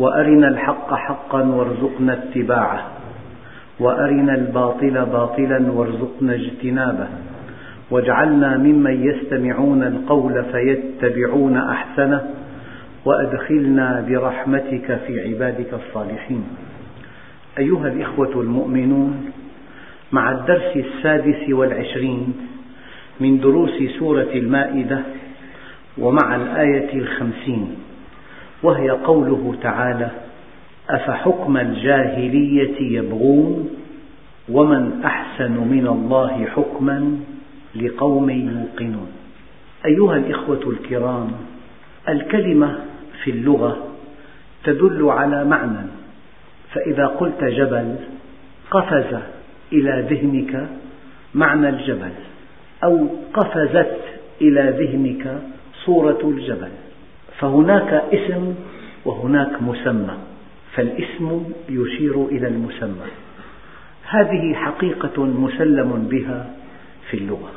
وأرنا الحق حقا وارزقنا اتباعه. وأرنا الباطل باطلا وارزقنا اجتنابه. واجعلنا ممن يستمعون القول فيتبعون أحسنه. وأدخلنا برحمتك في عبادك الصالحين. أيها الإخوة المؤمنون مع الدرس السادس والعشرين من دروس سورة المائدة ومع الآية الخمسين وهي قوله تعالى أفحكم الجاهلية يبغون ومن أحسن من الله حكما لقوم يوقنون. أيها الإخوة الكرام الكلمة في اللغة تدل على معنى فإذا قلت جبل قفز إلى ذهنك معنى الجبل أو قفزت إلى ذهنك صورة الجبل. فهناك اسم وهناك مسمى فالاسم يشير إلى المسمى. هذه حقيقة مسلم بها في اللغة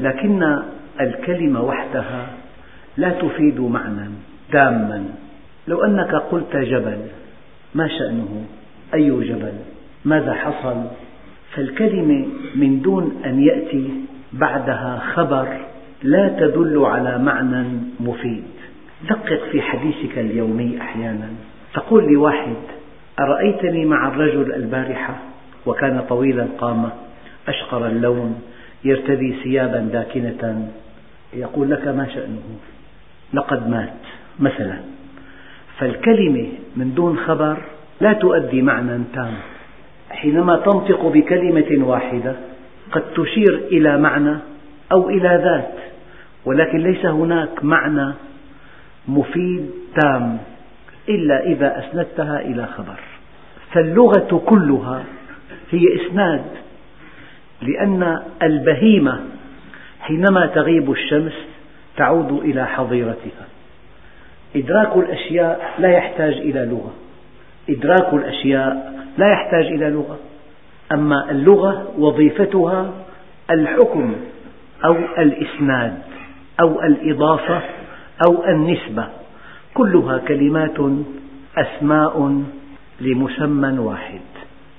لكن الكلمة وحدها لا تفيد معنى تاما لو أنك قلت جبل ما شأنه؟ أي جبل؟ ماذا حصل؟ فالكلمة من دون أن يأتي بعدها خبر لا تدل على معنى مفيد. دقق في حديثك اليومي أحيانا. تقول لواحد أرأيتني مع الرجل البارحة وكان طويل القامة أشقر اللون يرتدي ثيابا داكنة. يقول لك ما شأنه؟ لقد مات مثلا. فالكلمة من دون خبر لا تؤدي معنى تام. حينما تنطق بكلمة واحدة قد تشير إلى معنى أو إلى ذات ولكن ليس هناك معنى مفيد تام. إلا إذا أسندتها إلى خبر. فاللغة كلها هي إسناد لأن البهيمة حينما تغيب الشمس تعود إلى حظيرتها. إدراك الأشياء لا يحتاج إلى لغة. إدراك الأشياء لا يحتاج إلى لغة. أما اللغة وظيفتها الحكم أو الإسناد أو الإضافة أو النسبة. كلها كلمات أسماء لمسمى واحد.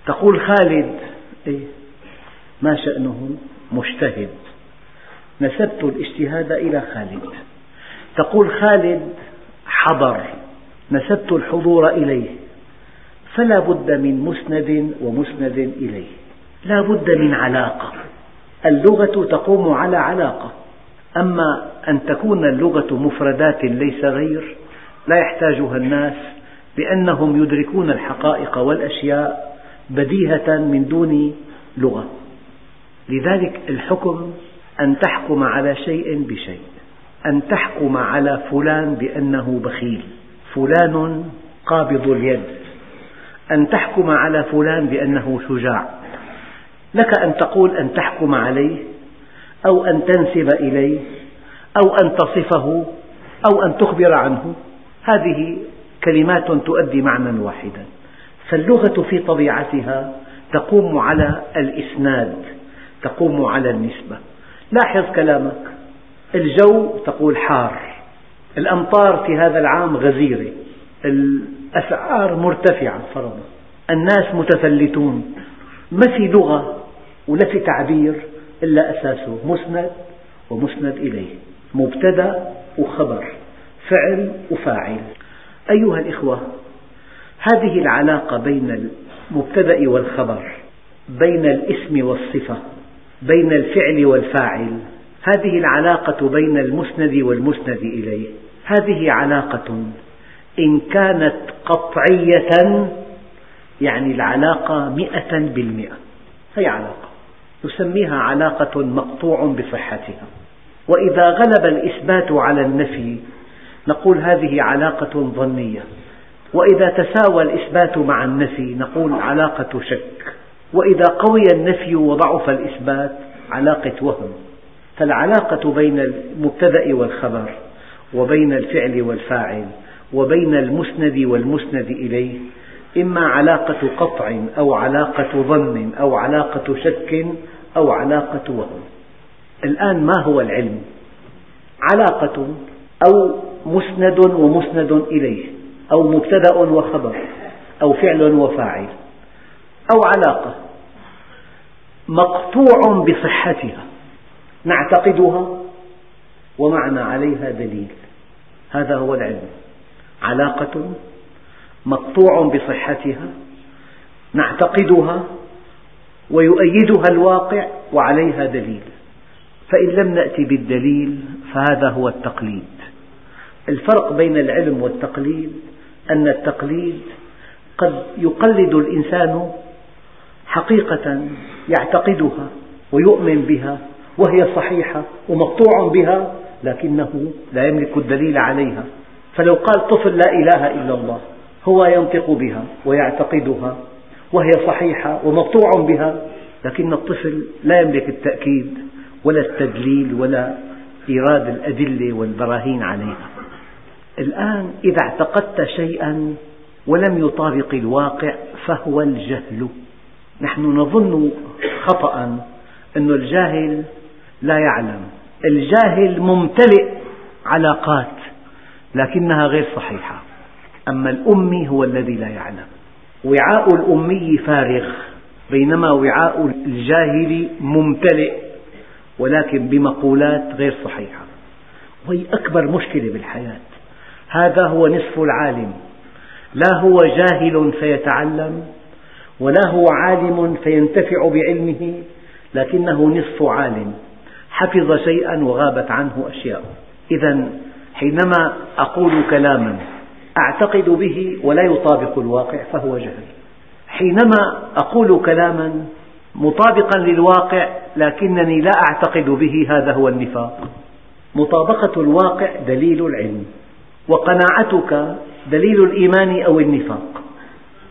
تقول خالد إيه؟ ما شأنه؟ مجتهد. نسبت الاجتهاد إلى خالد. تقول خالد حضر. نسبت الحضور إليه. فلا بد من مسند ومسند إليه. لا بد من علاقة. اللغة تقوم على علاقة. أما أن تكون اللغة مفردات ليس غير لا يحتاجها الناس لأنهم يدركون الحقائق والأشياء بديهة من دون لغة. لذلك الحكم أن تحكم على شيء بشيء أن تحكم على فلان بأنه بخيل فلان قابض اليد أن تحكم على فلان بأنه شجاع. لك أن تقول أن تحكم عليه أو أن تنسب إليه أو أن تصفه أو أن تخبر عنه. هذه كلمات تؤدي معنى واحدا. فاللغة في طبيعتها تقوم على الإسناد تقوم على النسبة. لاحظ كلامك. الجو تقول حار. الأمطار في هذا العام غزيرة. الأسعار مرتفعة فرضا. الناس متفلتون. ما في لغة ولا في تعبير إلا أساسه مسند ومسند إليه. مبتدأ وخبر فعل وفاعل. أيها الإخوة هذه العلاقة بين المبتدأ والخبر بين الاسم والصفة بين الفعل والفاعل هذه العلاقة بين المسند والمسند إليه. هذه علاقة إن كانت قطعية يعني العلاقة مئة بالمئة. هي علاقة نسميها علاقة مقطوع بصحتها. وإذا غلب الإثبات على النفي نقول هذه علاقة ظنية. وإذا تساوى الإثبات مع النفي نقول علاقة شك. وإذا قوي النفي وضعف الإثبات علاقة وهم. فالعلاقة بين المبتدأ والخبر وبين الفعل والفاعل وبين المسند والمسند إليه إما علاقة قطع أو علاقة ظن أو علاقة شك أو علاقة وهم. الآن ما هو العلم؟ علاقة أو مسند ومسند إليه أو مبتدأ وخبر أو فعل وفاعل أو علاقة. مقطوع بصحتها نعتقدها ومعنا عليها دليل. هذا هو العلم. علاقة مقطوع بصحتها نعتقدها ويؤيدها الواقع وعليها دليل. فإن لم نأتي بالدليل فهذا هو التقليد. الفرق بين العلم والتقليد أن التقليد قد يقلد الإنسان حقيقة يعتقدها ويؤمن بها وهي صحيحة ومقطوع بها لكنه لا يملك الدليل عليها. فلو قال طفل لا إله إلا الله هو ينطق بها ويعتقدها وهي صحيحة ومقطوع بها لكن الطفل لا يملك التأكيد. ولا التدليل ولا إيراد الأدلة والبراهين عليها. الآن إذا اعتقدت شيئا ولم يطابق الواقع فهو الجهل. نحن نظن خطأ أن الجاهل لا يعلم. الجاهل ممتلئ علاقات لكنها غير صحيحة. أما الأمي هو الذي لا يعلم. وعاء الأمي فارغ بينما وعاء الجاهل ممتلئ. ولكن بمقولات غير صحيحة. وهي أكبر مشكلة بالحياة. هذا هو نصف العالم. لا هو جاهل فيتعلم ولا هو عالم فينتفع بعلمه لكنه نصف عالم. حفظ شيئا وغابت عنه أشياء. إذا حينما أقول كلاما أعتقد به ولا يطابق الواقع فهو جهل. حينما أقول كلاما مطابقا للواقع لكنني لا أعتقد به هذا هو النفاق. مطابقة الواقع دليل العلم وقناعتك دليل الإيمان أو النفاق.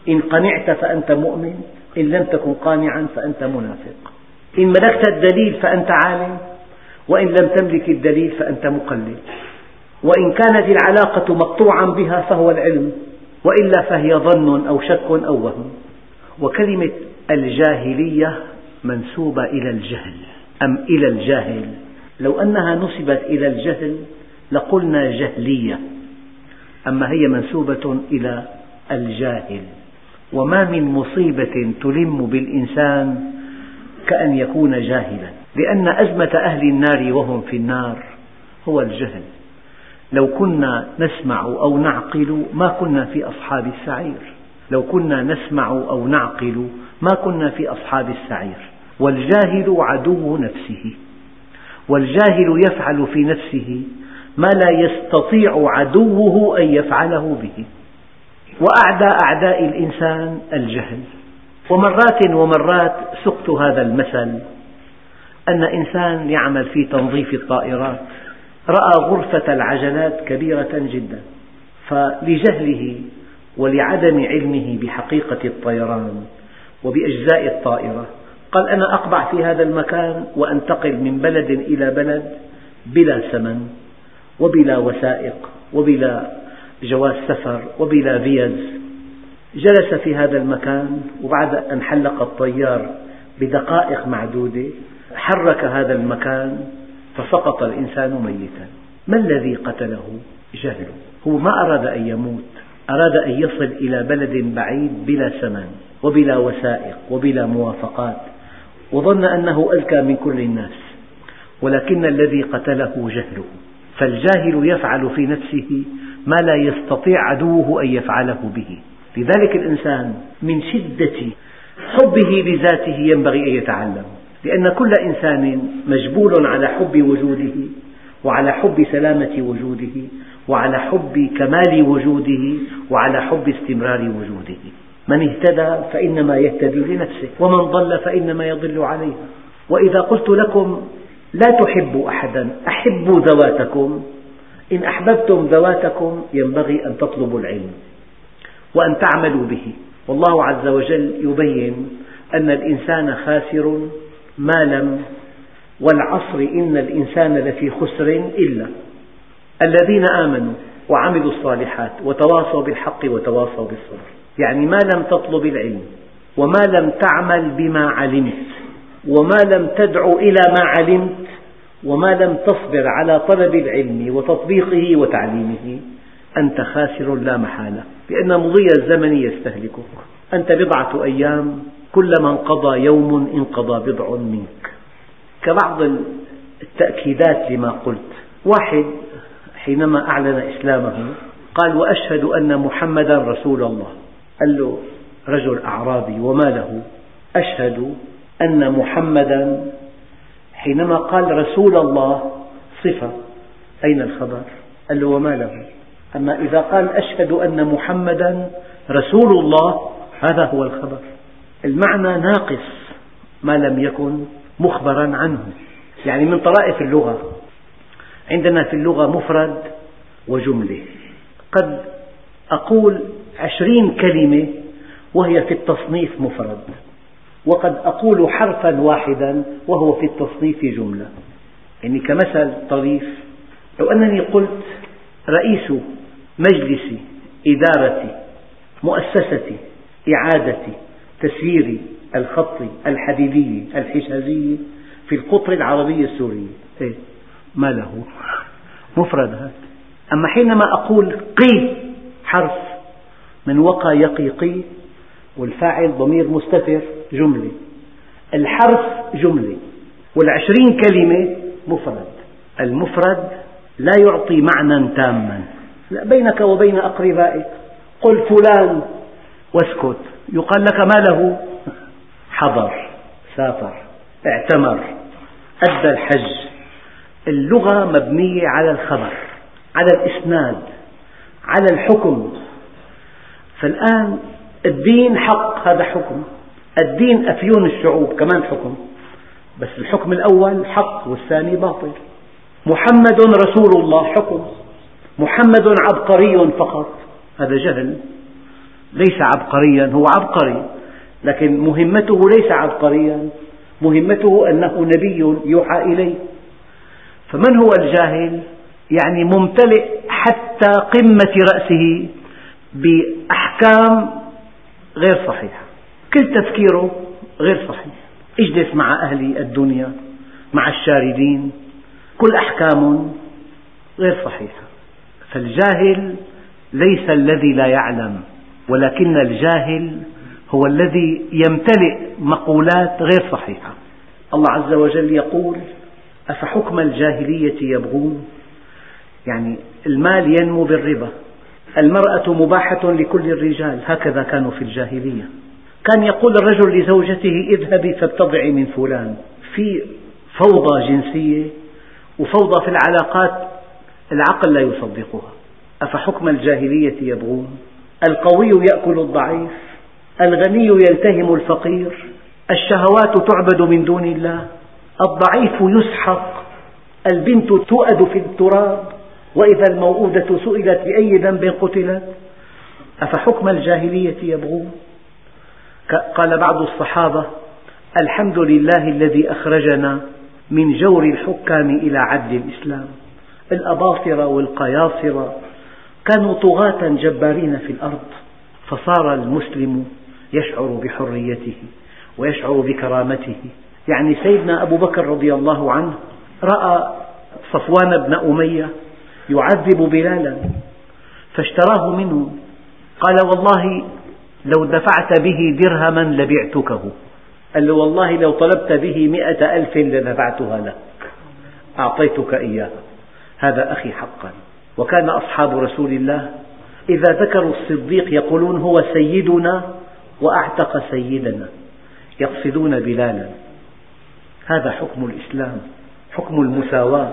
إن قنعت فأنت مؤمن إن لم تكن قانعا فأنت منافق. إن ملكت الدليل فأنت عالم وإن لم تملك الدليل فأنت مقلد. وإن كانت العلاقة مقطوعا بها فهو العلم وإلا فهي ظن أو شك أو وهم. وكلمة الجاهلية منسوبة إلى الجهل. أم إلى الجاهل؟ لو أنها نسبت إلى الجهل لقلنا جهلية. أما هي منسوبة إلى الجاهل. وما من مصيبة تلم بالإنسان كأن يكون جاهلا. لأن أزمة أهل النار وهم في النار هو الجهل. لو كنا نسمع أو نعقل ما كنا في أصحاب السعير. لو كنا نسمع أو نعقل ما كنا في أصحاب السعير. والجاهل عدو نفسه. والجاهل يفعل في نفسه ما لا يستطيع عدوه أن يفعله به. وأعدى أعداء الإنسان الجهل. ومرات ومرات سقت هذا المثل. أن إنسان يعمل في تنظيف الطائرات. رأى غرفة العجلات كبيرة جدا. فلجهله ولعدم علمه بحقيقة الطيران وبأجزاء الطائرة. قال أنا أقبع في هذا المكان وأنتقل من بلد إلى بلد بلا ثمن وبلا وثائق وبلا جواز سفر وبلا فيز. جلس في هذا المكان وبعد أن حلق الطيار بدقائق معدودة حرك هذا المكان فسقط الإنسان ميتا. ما الذي قتله؟ جهله. هو ما أراد أن يموت. أراد أن يصل إلى بلد بعيد بلا ثمن وبلا وثائق وبلا موافقات وظن أنه أذكى من كل الناس ولكن الذي قتله جهله. فالجاهل يفعل في نفسه ما لا يستطيع عدوه أن يفعله به. لذلك الإنسان من شدة حبه لذاته ينبغي أن يتعلم لأن كل إنسان مجبول على حب وجوده وعلى حب سلامة وجوده وعلى حب كمال وجوده وعلى حب استمرار وجوده. من اهتدى فإنما يهتدي لنفسه ومن ضل فإنما يضل عليها. وإذا قلت لكم لا تحبوا أحدا أحبوا ذواتكم. إن أحببتم ذواتكم ينبغي أن تطلبوا العلم وأن تعملوا به. والله عز وجل يبين أن الإنسان خاسر ما لم والعصر إن الإنسان لفي خسر إلا. الذين آمنوا وعملوا الصالحات وتواصوا بالحق وتواصوا بالصبر. يعني ما لم تطلب العلم وما لم تعمل بما علمت وما لم تدع إلى ما علمت وما لم تصبر على طلب العلم وتطبيقه وتعليمه أنت خاسر لا محالة لأن مضي الزمن يستهلكك. أنت بضعة أيام كلما انقضى يوم انقضى بضع منك. كبعض التأكيدات لما قلت واحد حينما أعلن إسلامه قال وأشهد أن محمدا رسول الله. قال له رجل أعرابي وما له؟ أشهد أن محمدا. حينما قال رسول الله. صفة. أين الخبر؟ قال له وما له. أما إذا قال أشهد أن محمدا رسول الله. هذا هو الخبر. المعنى ناقص ما لم يكن مخبرا عنه يعني من طرائف اللغة. عندنا في اللغة مفرد وجملة. قد أقول عشرين كلمة وهي في التصنيف مفرد وقد أقول حرفا واحدا وهو في التصنيف جملة. يعني كمثل طريف لو أنني قلت رئيس مجلس إدارة مؤسسة إعادة تسيير الخط الحديدي الحجازي في القطر العربي السوري. إيه؟ ما له مفرد هذا. أما حينما أقول قي حرف من وقى يقي قي والفاعل ضمير مستتر جملة الحرف جملة والعشرين كلمة مفرد. المفرد لا يعطي معنى تاما. بينك وبين أقربائك. قل فلان واسكت. يقال لك ما له؟ حضر سافر اعتمر أدى الحج. اللغة مبنية على الخبر على الإسناد على الحكم. فالآن الدين حق هذا حكم. الدين أفيون الشعوب كمان حكم. بس الحكم الأول حق والثاني باطل. محمد رسول الله حكم. محمد عبقري فقط هذا جهل. ليس عبقريا هو عبقري لكن مهمته ليس عبقريا. مهمته أنه نبي يوحى إليه. فمن هو الجاهل؟ يعني ممتلئ حتى قمة رأسه بأحكام غير صحيحة. كل تفكيره غير صحيح. اجلس مع أهل الدنيا مع الشاردين. كل أحكام غير صحيحة. فالجاهل ليس الذي لا يعلم ولكن الجاهل هو الذي يمتلئ مقولات غير صحيحة. الله عز وجل يقول أفحكم الجاهلية يبغون؟ يعني المال ينمو بالربا المرأة مباحة لكل الرجال هكذا كانوا في الجاهلية. كان يقول الرجل لزوجته اذهبي فابتضعي من فلان. في فوضى جنسية وفوضى في العلاقات العقل لا يصدقها. أفحكم الجاهلية يبغون؟ القوي يأكل الضعيف الغني يلتهم الفقير الشهوات تعبد من دون الله. الضعيف يسحق. البنت تؤد في التراب وإذا الموءودة سئلت بأي ذنب قتلت أفحكم الجاهلية يبغون؟ قال بعض الصحابة الحمد لله الذي أخرجنا من جور الحكام إلى عدل الإسلام. الأباطرة والقياصرة كانوا طغاة جبارين في الأرض فصار المسلم يشعر بحريته ويشعر بكرامته. يعني سيدنا أبو بكر رضي الله عنه رأى صفوان بن أمية يعذب بلالا فاشتراه منه. قال والله لو دفعت به درهما لبعتكه. قال له والله لو طلبت به مئة ألف لدفعتها لك. أعطيتك إياها. هذا أخي حقا. وكان أصحاب رسول الله إذا ذكروا الصديق يقولون هو سيدنا وأعتق سيدنا يقصدون بلالا. هذا حكم الإسلام حكم المساواة.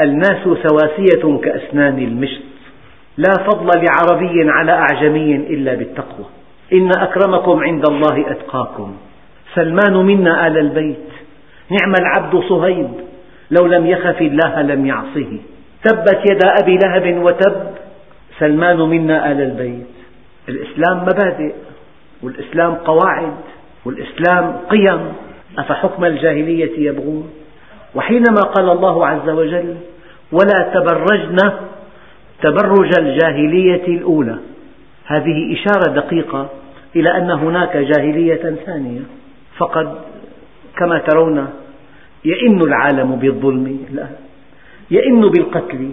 الناس سواسية كأسنان المشط. لا فضل لعربي على أعجمي إلا بالتقوى. إن أكرمكم عند الله أتقاكم. سلمان منا آل البيت. نعم العبد صهيب. لو لم يخف الله لم يعصه. تبت يدا أبي لهب وتب. سلمان منا آل البيت. الإسلام مبادئ والإسلام قواعد والإسلام قيم. أفحكم الجاهلية يبغون؟ وحينما قال الله عز وجل ولا تبرجن تبرج الجاهلية الأولى. هذه إشارة دقيقة إلى أن هناك جاهلية ثانية. فقد كما ترون يئن العالم بالظلم لا. يئن بالقتل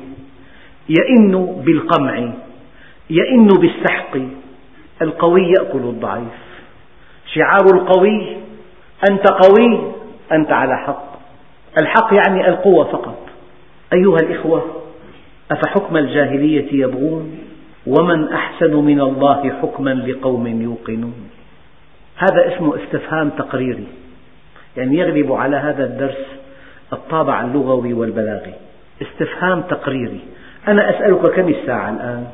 يئن بالقمع يئن بالسحق. القوي يأكل الضعيف. شعار القوي أنت قوي أنت على حق. الحق يعني القوة فقط. أيها الإخوة أفحكم الجاهلية يبغون؟ ومن أحسن من الله حكما لقوم يوقنون. هذا اسمه استفهام تقريري. يعني يغلب على هذا الدرس الطابع اللغوي والبلاغي. استفهام تقريري. أنا أسألك كم الساعة الآن؟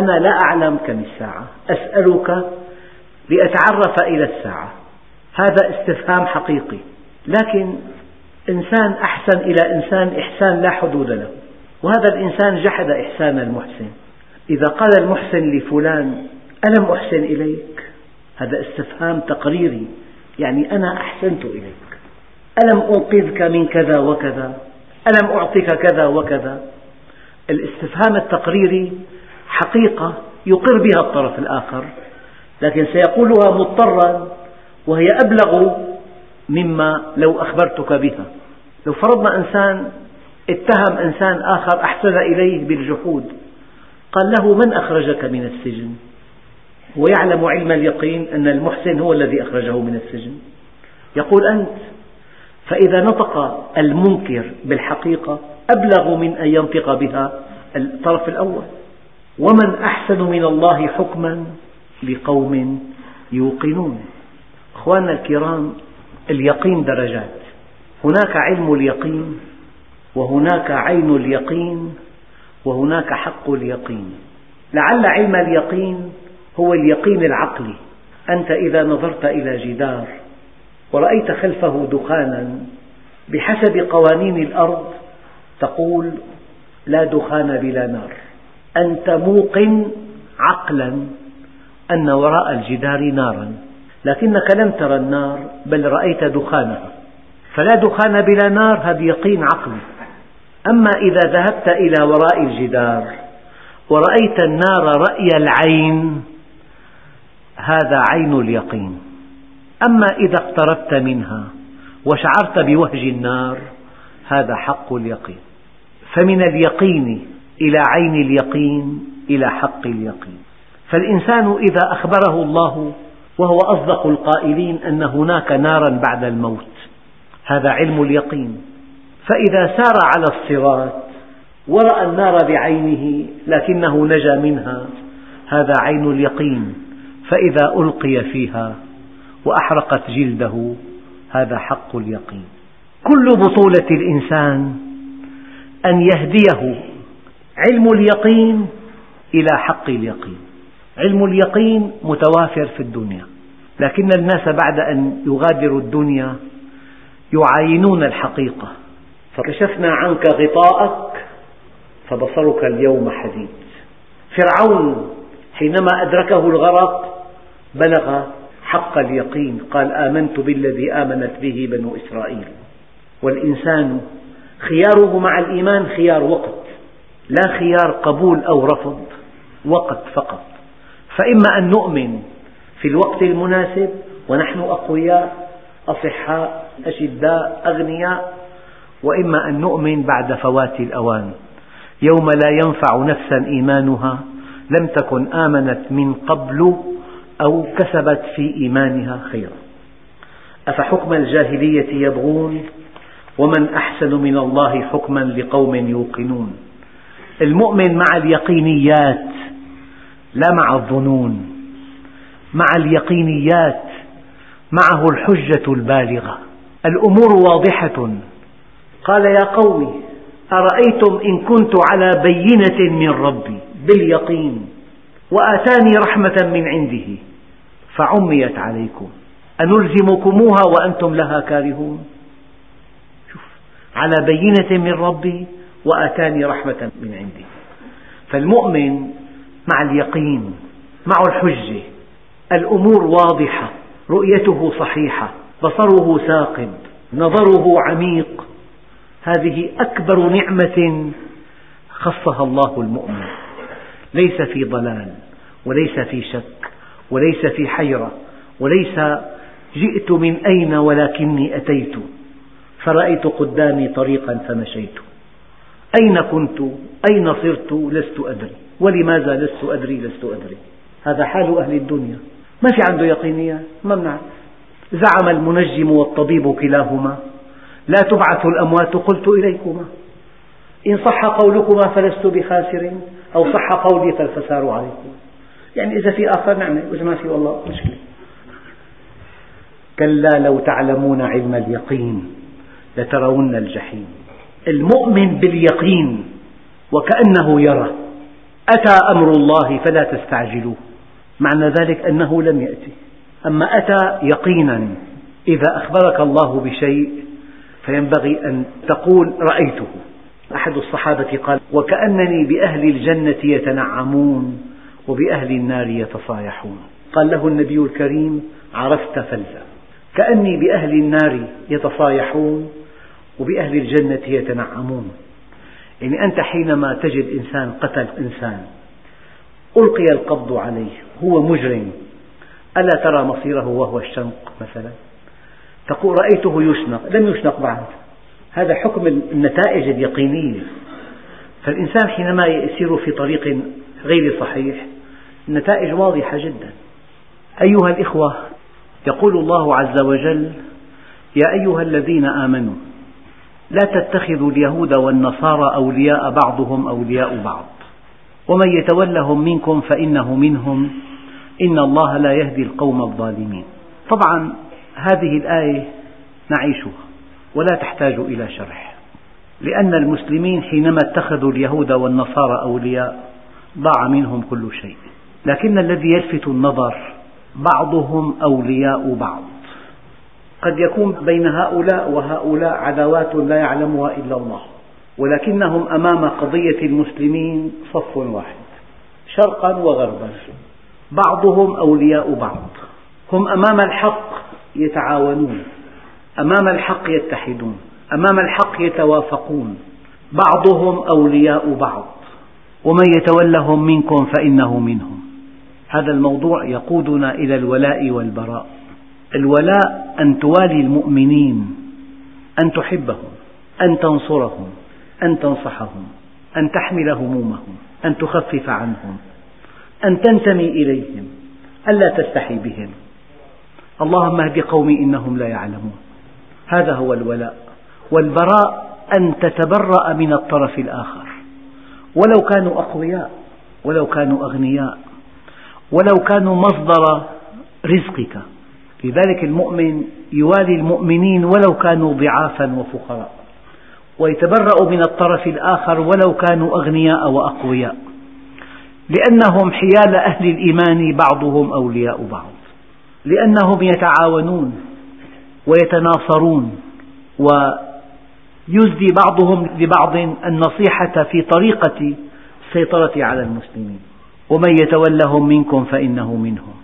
أنا لا أعلم كم الساعة. أسألك لأتعرف إلى الساعة. هذا استفهام حقيقي. لكن إنسان أحسن إلى إنسان إحسان لا حدود له. وهذا الإنسان جحد إحسان المحسن. إذا قال المحسن لفلان ألم أحسن إليك؟ هذا استفهام تقريري. يعني أنا أحسنت إليك. ألم أنقذك من كذا وكذا؟ ألم أعطك كذا وكذا؟ الاستفهام التقريري حقيقة يقر بها الطرف الآخر. لكن سيقولها مضطرا وهي أبلغ مما لو أخبرتك بها. لو فرضنا إنسان اتهم إنسان آخر أحسن إليه بالجحود قال له من أخرجك من السجن؟ ويعلم علم اليقين أن المحسن هو الذي أخرجه من السجن. يقول أنت فإذا نطق المنكر بالحقيقة أبلغ من أن ينطق بها الطرف الأول. ومن أحسن من الله حكما لقوم يوقنون. أخواننا الكرام اليقين درجات. هناك علم اليقين وهناك عين اليقين وهناك حق اليقين. لعل علم اليقين هو اليقين العقلي. أنت إذا نظرت إلى جدار ورأيت خلفه دخانا بحسب قوانين الأرض تقول لا دخان بلا نار. أنت موقن عقلا أن وراء الجدار نارا. لكنك لم ترى النار بل رأيت دخانها. فلا دخان بلا نار هذا يقين عقلي. أما إذا ذهبت إلى وراء الجدار ورأيت النار رأي العين هذا عين اليقين. أما إذا اقتربت منها وشعرت بوهج النار هذا حق اليقين. فمن اليقين إلى عين اليقين إلى حق اليقين. فالإنسان إذا أخبره الله وهو أصدق القائلين أن هناك نارا بعد الموت. هذا علم اليقين. فإذا سار على الصراط ورأى النار بعينه لكنه نجا منها هذا عين اليقين. فإذا ألقي فيها وأحرقت جلده هذا حق اليقين. كل بطولة الإنسان أن يهديه علم اليقين إلى حق اليقين. علم اليقين متوافر في الدنيا. لكن الناس بعد أن يغادروا الدنيا يعاينون الحقيقة. فكشفنا عنك غطاءك فبصرك اليوم حديد. فرعون حينما أدركه الغرق بلغ حق اليقين قال آمنت بالذي آمنت به بنو إسرائيل. والإنسان خياره مع الإيمان خيار وقت لا خيار قبول أو رفض وقت فقط. فإما أن نؤمن في الوقت المناسب ونحن أقوياء أصحاء أشداء أغنياء وإما أن نؤمن بعد فوات الأوان. يوم لا ينفع نفسا إيمانها لم تكن آمنت من قبل أو كسبت في إيمانها خيرا. أفحكم الجاهلية يبغون؟ ومن أحسن من الله حكما لقوم يوقنون. المؤمن مع اليقينيات لا مع الظنون مع اليقينيات معه الحجة البالغة. الأمور واضحة. قال يا قوم أرأيتم إن كنت على بينة من ربي باليقين وآتاني رحمة من عنده فعميت عليكم. أنلزمكموها وأنتم لها كارهون؟ شوف على بينة من ربي وآتاني رحمة من عنده. فالمؤمن مع اليقين معه الحجة. الأمور واضحة رؤيته صحيحة بصره ثاقب نظره عميق. هذه أكبر نعمة خصها الله المؤمن. ليس في ضلال وليس في شك وليس في حيرة وليس جئت من أين ولكني أتيت. فرأيت قدامي طريقا فمشيت. أين كنت؟ أين صرت؟ لست أدري. ولماذا لست أدري لست أدري. هذا حال أهل الدنيا. ما في عنده يقينيات ما بنعرف زعم المنجم والطبيب كلاهما. لا تبعث الأموات قلت إليكما. إن صح قولكما فلست بخاسر أو صح قولي فالخسار عليكم. يعني إذا في آخر نعمة وإذا ما في والله مشكلة. كلا لو تعلمون علم اليقين لترون الجحيم. المؤمن باليقين وكأنه يرى. أتى أمر الله فلا تستعجلوه. معنى ذلك أنه لم يأتي. أما أتى يقينا إذا أخبرك الله بشيء فينبغي أن تقول رأيته. أحد الصحابة قال وكأنني بأهل الجنة يتنعمون وبأهل النار يتصايحون. قال له النبي الكريم عرفت فلزا كأني بأهل النار يتصايحون وبأهل الجنة يتنعمون. يعني أنت حينما تجد إنسان قتل إنسان ألقي القبض عليه هو مجرم ألا ترى مصيره وهو الشنق مثلا؟ تقول رأيته يشنق لم يشنق بعد. هذا حكم النتائج اليقينية. فالإنسان حينما يسير في طريق غير صحيح النتائج واضحة جدا. أيها الإخوة يقول الله عز وجل يا أيها الذين آمنوا لا تتخذوا اليهود والنصارى أولياء بعضهم أولياء بعض. ومن يتولهم منكم فإنه منهم. إن الله لا يهدي القوم الظالمين. طبعا هذه الآية نعيشها ولا تحتاج إلى شرح. لأن المسلمين حينما اتخذوا اليهود والنصارى أولياء ضاع منهم كل شيء. لكن الذي يلفت النظر بعضهم أولياء بعض. قد يكون بين هؤلاء وهؤلاء عداوات لا يعلمها إلا الله ولكنهم أمام قضية المسلمين صف واحد شرقا وغربا. بعضهم أولياء بعض هم أمام الحق يتعاونون أمام الحق يتحدون أمام الحق يتوافقون. بعضهم أولياء بعض ومن يتولهم منكم فإنه منهم. هذا الموضوع يقودنا إلى الولاء والبراء. الولاء أن توالي المؤمنين أن تحبهم أن تنصرهم أن تنصحهم أن تحمل همومهم أن تخفف عنهم أن تنتمي إليهم ألا تستحي بهم. اللهم اهد قومي إنهم لا يعلمون. هذا هو الولاء. والبراء أن تتبرأ من الطرف الآخر. ولو كانوا أقوياء ولو كانوا أغنياء ولو كانوا مصدر رزقك. لذلك المؤمن يوالي المؤمنين ولو كانوا ضعافا وفقراء ويتبرأ من الطرف الآخر ولو كانوا أغنياء وأقوياء لأنهم حيال أهل الإيمان بعضهم أولياء بعض لأنهم يتعاونون ويتناصرون ويزدي بعضهم لبعض النصيحة في طريقة السيطرة على المسلمين ومن يتولهم منكم فإنه منهم.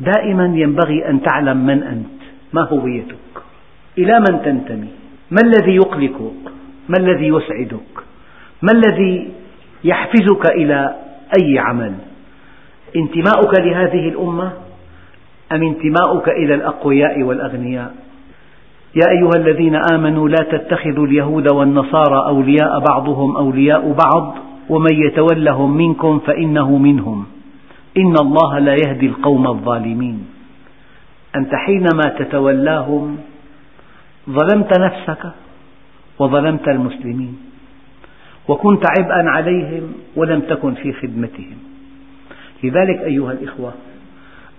دائما ينبغي أن تعلم من أنت ما هويتك إلى من تنتمي ما الذي يقلقك ما الذي يسعدك ما الذي يحفزك إلى أي عمل. انتماؤك لهذه الأمة أم انتماؤك إلى الأقوياء والأغنياء؟ يا أيها الذين آمنوا لا تتخذوا اليهود والنصارى أولياء بعضهم أولياء بعض ومن يتولهم منكم فإنه منهم. إن الله لا يهدي القوم الظالمين. أنت حينما تتولاهم ظلمت نفسك وظلمت المسلمين وكنت عبئا عليهم ولم تكن في خدمتهم. لذلك أيها الإخوة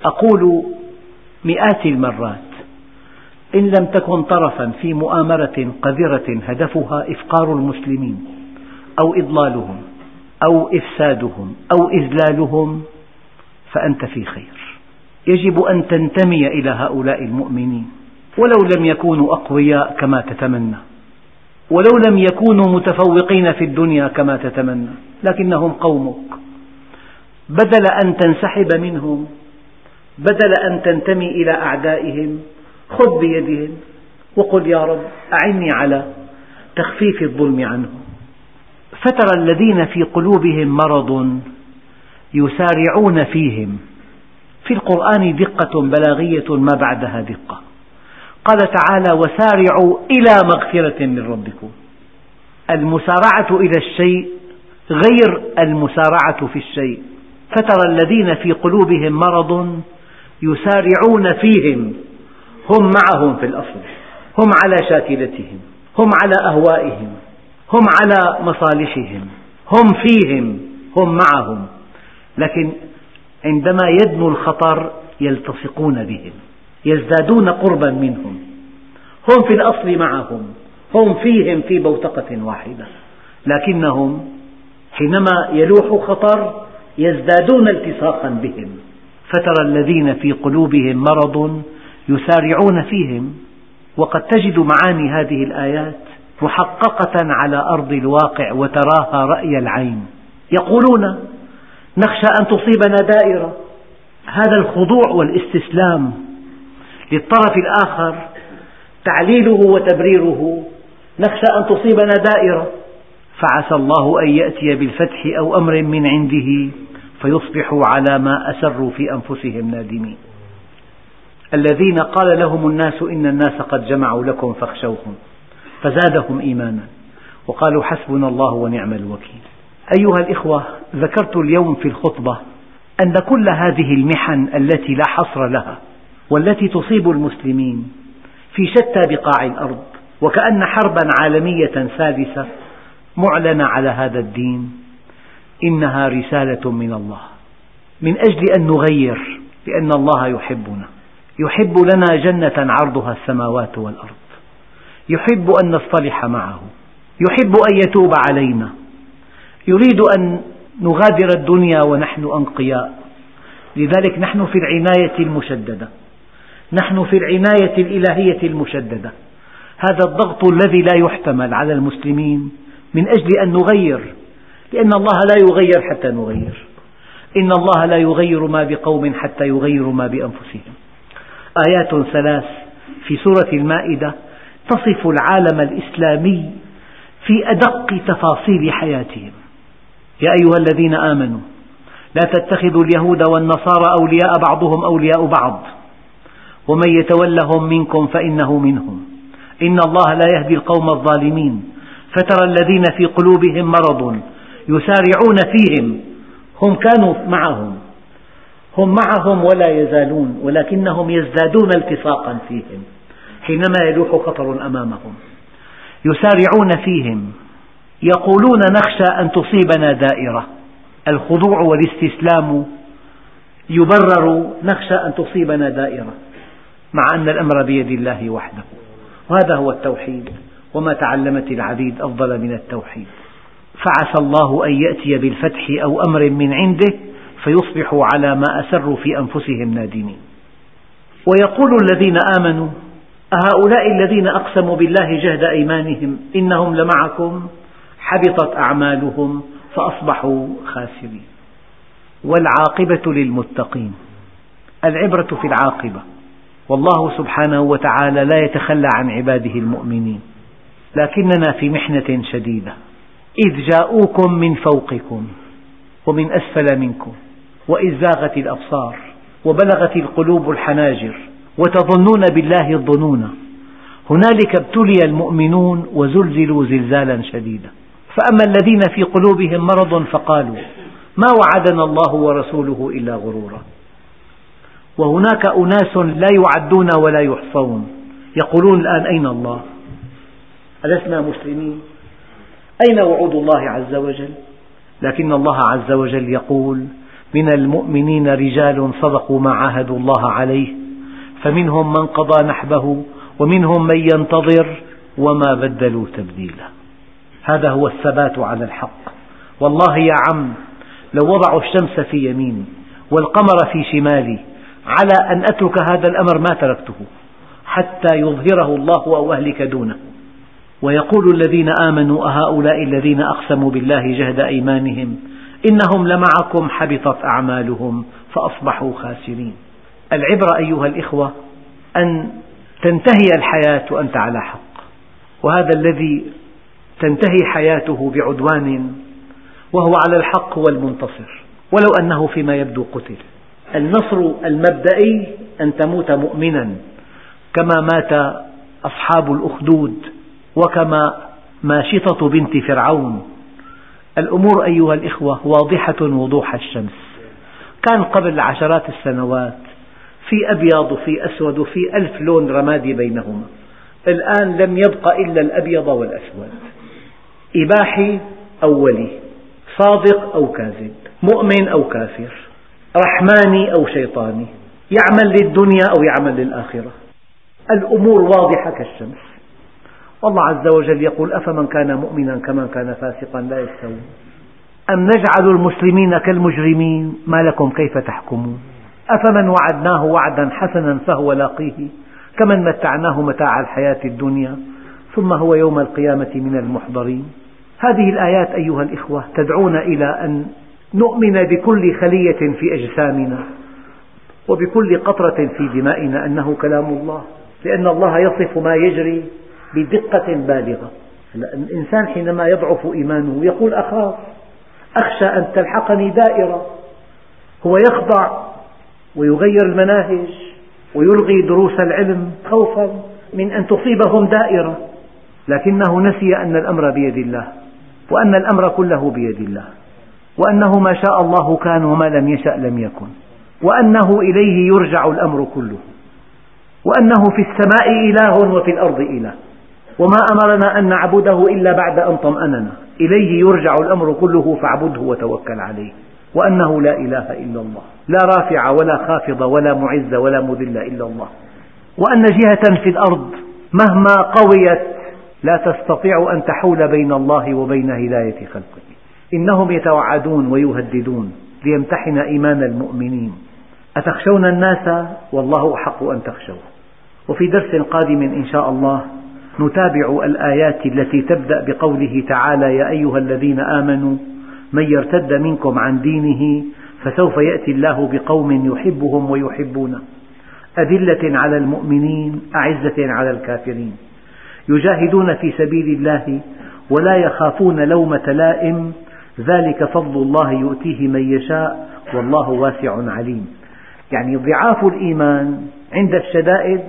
أقول مئات المرات إن لم تكن طرفا في مؤامرة قذرة هدفها إفقار المسلمين أو إضلالهم أو إفسادهم أو إذلالهم فأنت في خير. يجب أن تنتمي إلى هؤلاء المؤمنين. ولو لم يكونوا أقوياء كما تتمنى. ولو لم يكونوا متفوقين في الدنيا كما تتمنى. لكنهم قومك. بدل أن تنسحب منهم. بدل أن تنتمي إلى أعدائهم. خذ بيدهم. وقل يا رب أعني على تخفيف الظلم عنهم. فترى الذين في قلوبهم مرض يسارعون فيهم. في القرآن دقة بلاغية ما بعدها دقة. قال تعالى وسارعوا إلى مغفرة من ربكم. المسارعة إلى الشيء غير المسارعة في الشيء. فترى الذين في قلوبهم مرض يسارعون فيهم. هم معهم في الأصل. هم على شاكلتهم. هم على أهوائهم. هم على مصالحهم. هم فيهم. هم معهم. لكن عندما يدنو الخطر يلتصقون بهم يزدادون قربا منهم. هم في الأصل معهم هم فيهم في بوتقة واحدة. لكنهم حينما يلوح خطر يزدادون التصاقا بهم. فترى الذين في قلوبهم مرض يسارعون فيهم وقد تجد معاني هذه الآيات محققة على أرض الواقع وتراها رأي العين. يقولون نخشى أن تصيبنا دائرة. هذا الخضوع والاستسلام للطرف الآخر تعليله وتبريره. نخشى أن تصيبنا دائرة. فعسى الله أن يأتي بالفتح أو أمر من عنده فيصبحوا على ما أسروا في أنفسهم نادمين. الذين قال لهم الناس إن الناس قد جمعوا لكم فاخشوهم فزادهم إيمانا. وقالوا حسبنا الله ونعم الوكيل. أيها الإخوة ذكرت اليوم في الخطبة أن كل هذه المحن التي لا حصر لها والتي تصيب المسلمين في شتى بقاع الأرض وكأن حربا عالمية ثالثة معلنة على هذا الدين إنها رسالة من الله. من أجل أن نغير لأن الله يحبنا. يحب لنا جنة عرضها السماوات والأرض. يحب أن نصطلح معه. يحب أن يتوب علينا. يريد أن نغادر الدنيا ونحن أنقياء. لذلك نحن في العناية المشددة. نحن في العناية الإلهية المشددة. هذا الضغط الذي لا يحتمل على المسلمين من أجل أن نغير لأن الله لا يغير حتى نغير. إن الله لا يغير ما بقوم حتى يغيروا ما بأنفسهم. آيات ثلاث في سورة المائدة تصف العالم الإسلامي في أدق تفاصيل حياتهم. يا أيها الذين آمنوا لا تتخذوا اليهود والنصارى أولياء بعضهم أولياء بعض. ومن يتولهم منكم فإنه منهم. إن الله لا يهدي القوم الظالمين. فترى الذين في قلوبهم مرض يسارعون فيهم. هم كانوا معهم. هم معهم ولا يزالون ولكنهم يزدادون التصاقا فيهم. حينما يلوح خطر أمامهم. يسارعون فيهم. يقولون نخشى أن تصيبنا دائرة. الخضوع والاستسلام يبرر نخشى أن تصيبنا دائرة مع أن الأمر بيد الله وحده. وهذا هو التوحيد وما تعلمت العبيد أفضل من التوحيد. فعسى الله أن يأتي بالفتح أو أمر من عنده فيصبحوا على ما أسروا في أنفسهم نادمين. ويقول الذين آمنوا أهؤلاء الذين أقسموا بالله جهد أيمانهم إنهم لمعكم؟ حبطت أعمالهم فأصبحوا خاسرين. والعاقبة للمتقين العبرة في العاقبة. والله سبحانه وتعالى لا يتخلى عن عباده المؤمنين لكننا في محنة شديدة. إذ جاءوكم من فوقكم ومن أسفل منكم وإذ زاغت الأبصار وبلغت القلوب الحناجر وتظنون بالله الظنون. هنالك ابتلي المؤمنون وزلزلوا زلزالا شديدا. فأما الذين في قلوبهم مرض فقالوا ما وعدنا الله ورسوله إلا غرورا. وهناك أناس لا يعدون ولا يحصون يقولون الآن أين الله؟ ألسنا مسلمين؟ أين وعود الله عز وجل؟ لكن الله عز وجل يقول من المؤمنين رجال صدقوا ما عاهدوا الله عليه فمنهم من قضى نحبه ومنهم من ينتظر وما بدلوا تبديلا. هذا هو الثبات على الحق. والله يا عم لو وضعوا الشمس في يميني والقمر في شمالي على أن أترك هذا الأمر ما تركته حتى يظهره الله أو أهلك دونه. ويقول الذين آمنوا أهؤلاء الذين أقسموا بالله جهد أيمانهم إنهم لمعكم حبطت أعمالهم فأصبحوا خاسرين. العبرة أيها الإخوة أن تنتهي الحياة وأنت على حق. وهذا الذي تنتهي حياته بعدوان وهو على الحق هو المنتصر ولو أنه فيما يبدو قتل. النصر المبدئي أن تموت مؤمنا كما مات أصحاب الأخدود وكما ماشطة بنت فرعون. الأمور أيها الإخوة واضحة وضوح الشمس. كان قبل عشرات السنوات في أبيض وفي أسود وفي ألف لون رمادي بينهما. الآن لم يبق إلا الأبيض والأسود. إباحي أو ولي صادق أو كاذب مؤمن أو كافر رحماني أو شيطاني يعمل للدنيا أو يعمل للآخرة. الأمور واضحة كالشمس. والله عز وجل يقول أفمن كان مؤمنا كمن كان فاسقا لا يستوون. أم نجعل المسلمين كالمجرمين؟ ما لكم كيف تحكمون؟ أفمن وعدناه وعدا حسنا فهو لاقيه؟ كمن متعناه متاع الحياة الدنيا؟ ثم هو يوم القيامة من المحضرين. هذه الآيات أيها الإخوة تدعونا إلى أن نؤمن بكل خلية في أجسامنا وبكل قطرة في دمائنا أنه كلام الله لأن الله يصف ما يجري بدقة بالغة. الإنسان حينما يضعف إيمانه يقول أخاف أخشى أن تلحقني دائرة. هو يخضع ويغير المناهج ويلغي دروس العلم خوفا من أن تصيبهم دائرة لكنه نسي أن الأمر بيد الله. وأن الأمر كله بيد الله وأنه ما شاء الله كان وما لم يشأ لم يكن وأنه إليه يرجع الأمر كله وأنه في السماء إله وفي الأرض إله وما أمرنا أن نعبده إلا بعد أن طمأننا إليه يرجع الأمر كله فاعبده وتوكل عليه وأنه لا إله إلا الله لا رافع ولا خافض ولا معز ولا مذل إلا الله وأن جهة في الأرض مهما قويت لا تستطيع أن تحول بين الله وبين هداية خلقه. إنهم يتوعدون ويهددون ليمتحن إيمان المؤمنين. أتخشون الناس؟ والله أحق أن تخشوه. وفي درس قادم إن شاء الله نتابع الآيات التي تبدأ بقوله تعالى يا أيها الذين آمنوا من يرتد منكم عن دينه فسوف يأتي الله بقوم يحبهم ويحبونه. أذلة على المؤمنين أعزة على الكافرين. يجاهدون في سبيل الله ولا يخافون لومة لائم. ذلك فضل الله يؤتيه من يشاء والله واسع عليم. يعني ضعاف الإيمان عند الشدائد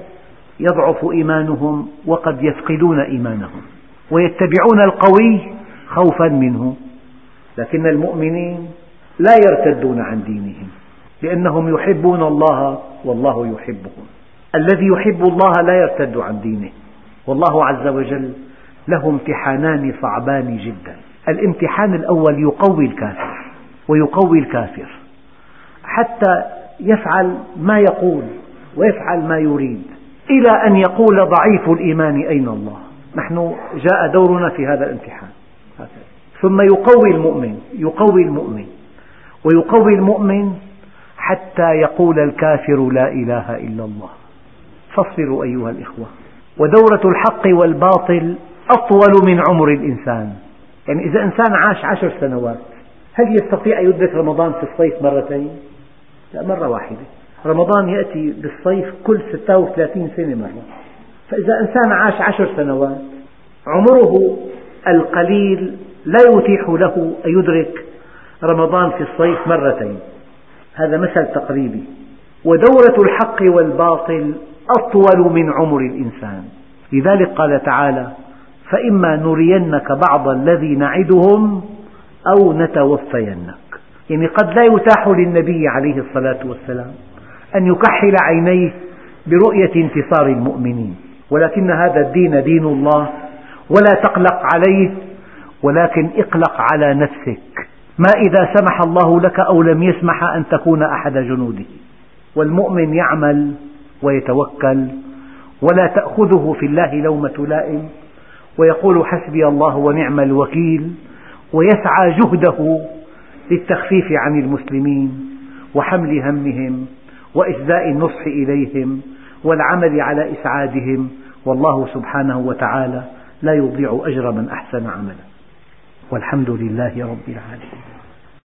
يضعف إيمانهم وقد يفقدون إيمانهم ويتبعون القوي خوفا منه. لكن المؤمنين لا يرتدون عن دينهم لأنهم يحبون الله والله يحبهم. الذي يحب الله لا يرتد عن دينه. والله عز وجل له امتحانان صعبان جدا. الامتحان الأول يقوي الكافر ويقوي الكافر حتى يفعل ما يقول ويفعل ما يريد إلى أن يقول ضعيف الإيمان أين الله. نحن جاء دورنا في هذا الامتحان. ثم يقوي المؤمن يقوي المؤمن ويقوي المؤمن حتى يقول الكافر لا إله إلا الله. فاصبروا أيها الإخوة. ودورة الحق والباطل أطول من عمر الإنسان. يعني إذا إنسان عاش عشر سنوات هل يستطيع أن يدرك رمضان في الصيف مرتين؟ لا مرة واحدة. رمضان يأتي بالصيف كل 36 سنة مرة. فإذا إنسان عاش عشر سنوات عمره القليل لا يتيح له أن يدرك رمضان في الصيف مرتين. هذا مثل تقريبي. ودورة الحق والباطل أطول من عمر الإنسان. لذلك قال تعالى فإما نرينك بعض الذي نعدهم أو نتوفينك. يعني قد لا يتاح للنبي عليه الصلاة والسلام أن يكحل عينيه برؤية انتصار المؤمنين ولكن هذا الدين دين الله ولا تقلق عليه ولكن اقلق على نفسك. ما إذا سمح الله لك أو لم يسمح أن تكون أحد جنوده. والمؤمن يعمل ويتوكل ولا تأخذه في الله لومة لائم ويقول حسبي الله ونعم الوكيل ويسعى جهده للتخفيف عن المسلمين وحمل همهم وإسداء النصح إليهم والعمل على إسعادهم والله سبحانه وتعالى لا يضيع أجر من أحسن عملا والحمد لله رب العالمين